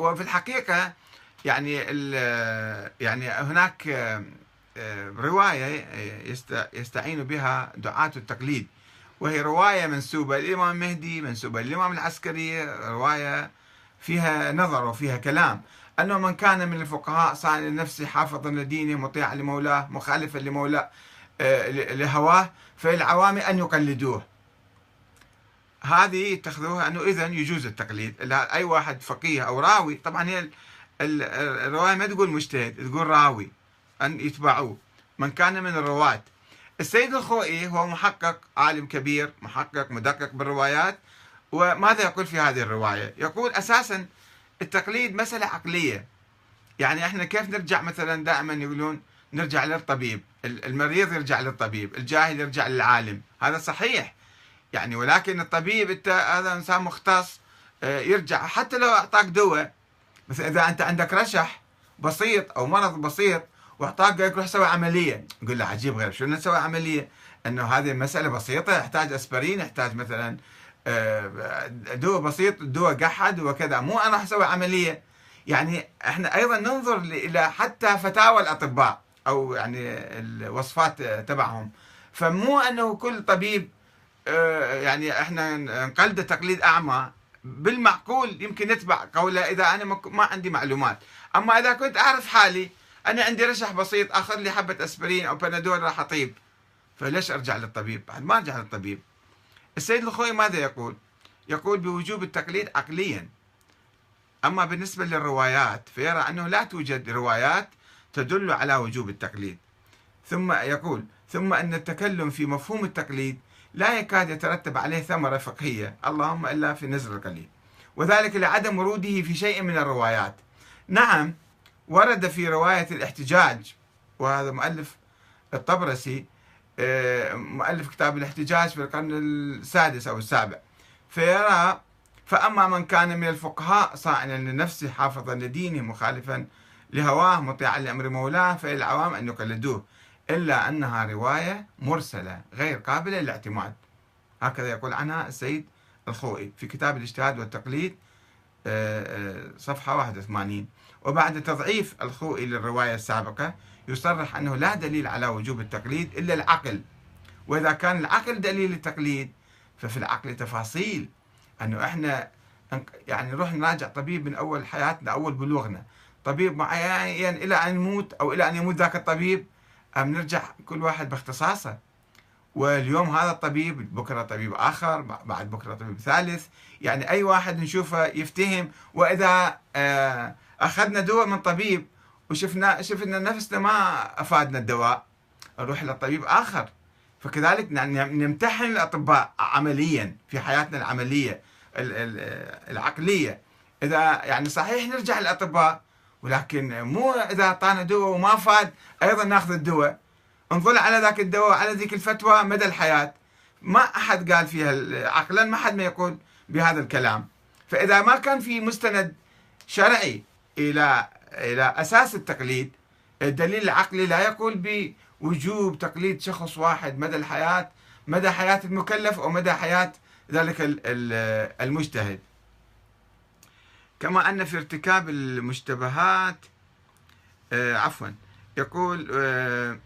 وفي الحقيقة يعني يعني هناك رواية يستعين بها دعاة التقليد. وهي رواية منسوبة للإمام المهدي منسوبة للإمام العسكري رواية فيها نظر وفيها كلام. أنه من كان من الفقهاء صان لنفسه حافظا لدينه مطيعا لمولاه مخالفا لمولاه آه، لهواه فالعوام أن يقلدوه. هذه تأخذوها أنه إذا يجوز التقليد. أي واحد فقيه أو راوي طبعا هي الرواية ما تقول مجتهد تقول راوي أن يتبعوه من كان من الرواة. السيد الخوئي هو محقق عالم كبير محقق مدقق بالروايات وماذا يقول في هذه الرواية؟ يقول أساسا التقليد مسألة عقلية. يعني إحنا كيف نرجع مثلا دائما يقولون نرجع للطبيب المريض يرجع للطبيب الجاهل يرجع للعالم. هذا صحيح. يعني ولكن الطبيب انت هذا إنسان مختص آه، يرجع. حتى لو أعطاك دواء مثلا إذا أنت عندك رشح بسيط أو مرض بسيط وأعطاك قال لك روح سوي عملية. يقول له عجيب غير شو نسوي عملية؟ إنه هذه مسألة بسيطة يحتاج أسبرين يحتاج مثلا آه، دواء بسيط دواء قحد وكذا. مو أنا راح أسوي عملية. يعني إحنا أيضا ننظر إلى حتى فتاوى الأطباء أو يعني الوصفات تبعهم. فمو أنه كل طبيب يعني إحنا نقلده تقليد أعمى. بالمعقول يمكن نتبع قوله إذا أنا ما عندي معلومات. أما إذا كنت أعرف حالي أنا عندي رشح بسيط آخذ لي حبة أسبرين أو بنادول راح أطيب. فليش أرجع للطبيب؟ بعد ما أرجع للطبيب. السيد الخوي ماذا يقول؟ يقول بوجوب التقليد عقليا. أما بالنسبة للروايات فيرى أنه لا توجد روايات تدل على وجوب التقليد. ثم يقول ثم أن التكلم في مفهوم التقليد لا يكاد يترتب عليه ثمرة فقهية اللهم إلا في نزل القليل. وذلك لعدم وروده في شيء من الروايات. نعم ورد في رواية الاحتجاج وهذا مؤلف الطبرسي آه، مؤلف كتاب الاحتجاج في القرن السادس أو السابع. فيرى فأما من كان من الفقهاء صائنا لنفسه حافظا لدينه مخالفا لهواه مطيعا لأمر مولاه فالعوام أن يقلدوه. إلا أنها رواية مرسلة غير قابلة للاعتماد. هكذا يقول عنها السيد الخوئي في كتاب الاجتهاد والتقليد آه، آه، صفحة 81 وبعد تضعيف الخوئي للرواية السابقة يصرح أنه لا دليل على وجوب التقليد إلا العقل. وإذا كان العقل دليل التقليد ففي العقل تفاصيل. أنه إحنا يعني نروح نراجع طبيب من أول حياتنا أول بلوغنا. طبيب معين إلى أن يموت أو إلى أن يموت ذاك الطبيب أم نرجع كل واحد باختصاصه. واليوم هذا الطبيب بكره طبيب آخر بعد بكره طبيب ثالث. يعني أي واحد نشوفه يفتهم. وإذا آه أخذنا دواء من طبيب وشفنا شفنا نفسنا ما أفادنا الدواء نروح لطبيب آخر. فكذلك نمتحن الأطباء عمليا في حياتنا العملية العقلية. إذا يعني صحيح نرجع للأطباء ولكن مو إذا أعطانا دواء وما فاد أيضا ناخذ الدواء. انظر على ذاك الدواء على ذيك الفتوى مدى الحياة. ما أحد قال فيها عقلا ما حد ما يقول بهذا الكلام. فإذا ما كان في مستند شرعي إلى إلى أساس التقليد الدليل العقلي لا يقول بوجوب تقليد شخص واحد مدى الحياة مدى حياة المكلف أو مدى حياة ذلك المجتهد. كما أن في ارتكاب المشتبهات آه، عفوا يقول آه،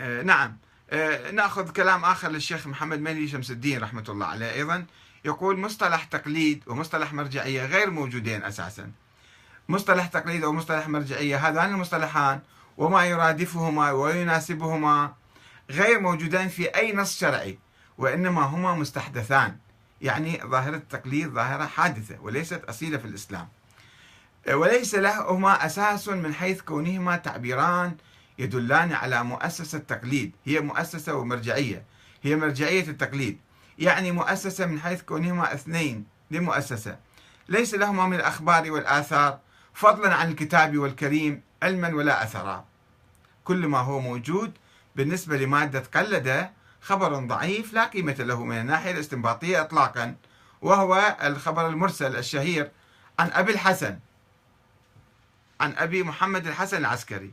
آه، نعم نأخذ كلام آخر للشيخ محمد مهدي شمس الدين رحمة الله عليه أيضا. يقول مصطلح تقليد ومصطلح مرجعية غير موجودين أساسا. مصطلح تقليد ومصطلح مرجعية هذان المصطلحان وما يرادفهما ويناسبهما غير موجودين في أي نص شرعي وإنما هما مستحدثان. يعني ظاهرة التقليد ظاهرة حادثة وليست أصيلة في الإسلام. وليس لهما أساس من حيث كونهما تعبيران يدلان على مؤسسة التقليد هي مؤسسة ومرجعية. هي مرجعية التقليد. يعني مؤسسة من حيث كونهما اثنين لمؤسسة. ليس لهما من الأخبار والآثار فضلا عن الكتاب والكريم علما ولا أثرا. كل ما هو موجود بالنسبة لمادة قلد خبر ضعيف لا قيمة له من الناحية الاستنباطية إطلاقا وهو الخبر المرسل الشهير عن أبي الحسن عن أبي محمد الحسن العسكري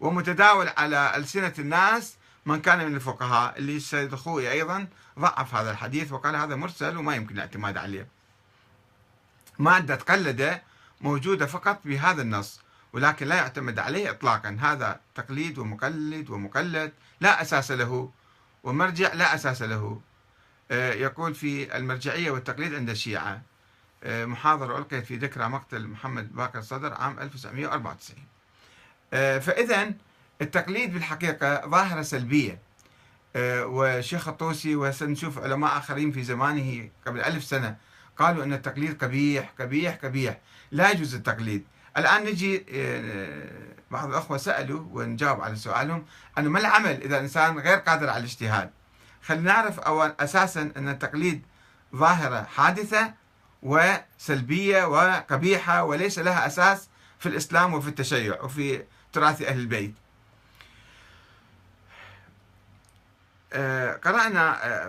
ومتداول على ألسنة الناس من كان من الفقهاء اللي السيد الخوي أيضا. ضعف هذا الحديث وقال هذا مرسل وما يمكن الاعتماد عليه. مادة قلد موجودة فقط بهذا النص ولكن لا يعتمد عليه إطلاقا. هذا تقليد ومقلد ومقلد لا أساس له ومرجع لا أساس له. آه، يقول في المرجعية والتقليد عند الشيعة. آه، محاضرة ألقيت في ذكرى مقتل محمد باكر صدر عام 1994 آه، فإذا التقليد بالحقيقة ظاهرة سلبية. وشيخ الطوسي وسنشوف علماء آخرين في زمانه قبل ألف سنة قالوا أن التقليد قبيح قبيح قبيح. لا يجوز التقليد. الآن نجي بعض الأخوة سألوا ونجاوب على سؤالهم أنه ما العمل إذا الإنسان غير قادر على الاجتهاد؟ خلينا نعرف أول أساسا أن التقليد ظاهرة حادثة وسلبية وقبيحة وليس لها أساس في الإسلام وفي التشيع وفي تراث أهل البيت. آه، قرأنا آه،